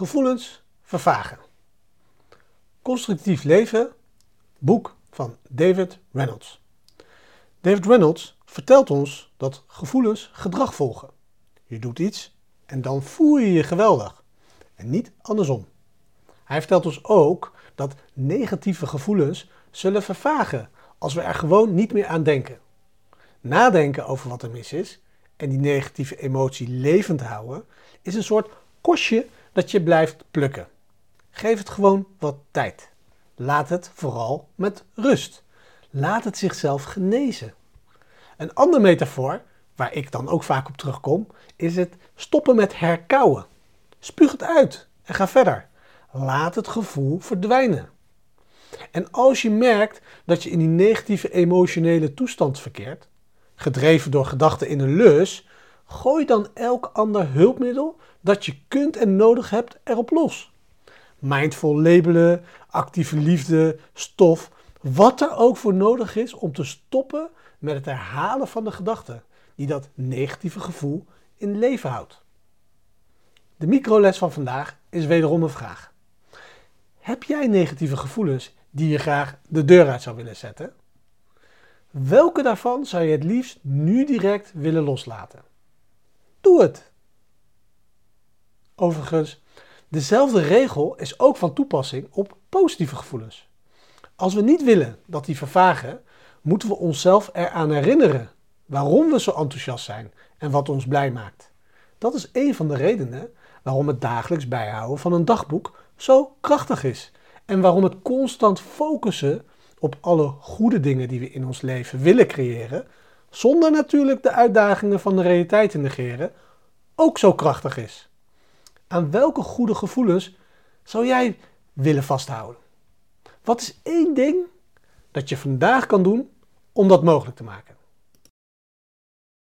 Gevoelens vervagen. Constructief leven, boek van David Reynolds. David Reynolds vertelt ons dat gevoelens gedrag volgen. Je doet iets en dan voel je je geweldig en niet andersom. Hij vertelt ons ook dat negatieve gevoelens zullen vervagen als we er gewoon niet meer aan denken. Nadenken over wat er mis is en die negatieve emotie levend houden is een soort kostje dat je blijft plukken. Geef het gewoon wat tijd. Laat het vooral met rust. Laat het zichzelf genezen. Een andere metafoor, waar ik dan ook vaak op terugkom, is het stoppen met herkauwen. Spuug het uit en ga verder. Laat het gevoel verdwijnen. En als je merkt dat je in die negatieve emotionele toestand verkeert, gedreven door gedachten in een lus, gooi dan elk ander hulpmiddel dat je kunt en nodig hebt erop los. Mindful labelen, actieve liefde, stof, wat er ook voor nodig is om te stoppen met het herhalen van de gedachten die dat negatieve gevoel in leven houdt. De microles van vandaag is wederom een vraag. Heb jij negatieve gevoelens die je graag de deur uit zou willen zetten? Welke daarvan zou je het liefst nu direct willen loslaten? Het! Overigens, dezelfde regel is ook van toepassing op positieve gevoelens. Als we niet willen dat die vervagen, moeten we onszelf eraan herinneren waarom we zo enthousiast zijn en wat ons blij maakt. Dat is een van de redenen waarom het dagelijks bijhouden van een dagboek zo krachtig is en waarom het constant focussen op alle goede dingen die we in ons leven willen creëren, zonder natuurlijk de uitdagingen van de realiteit te negeren, ook zo krachtig is. Aan welke goede gevoelens zou jij willen vasthouden? Wat is één ding dat je vandaag kan doen om dat mogelijk te maken?